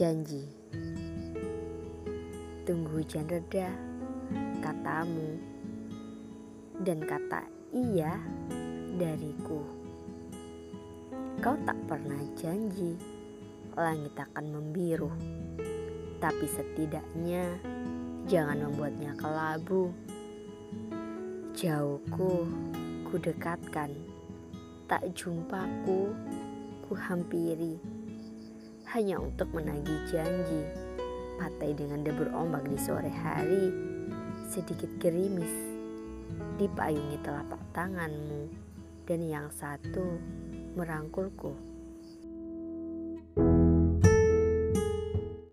Janji. Tunggu hujan reda Katamu. Dan kata iya dariku. Kau tak pernah janji Langit akan membiru. Tapi setidaknya Jangan membuatnya kelabu. Jauhku ku dekatkan. Tak jumpaku ku hampiri hanya untuk menagih janji. Patai dengan debur ombak di sore hari, sedikit gerimis, dipayungi telapak tanganmu, dan yang satu merangkulku.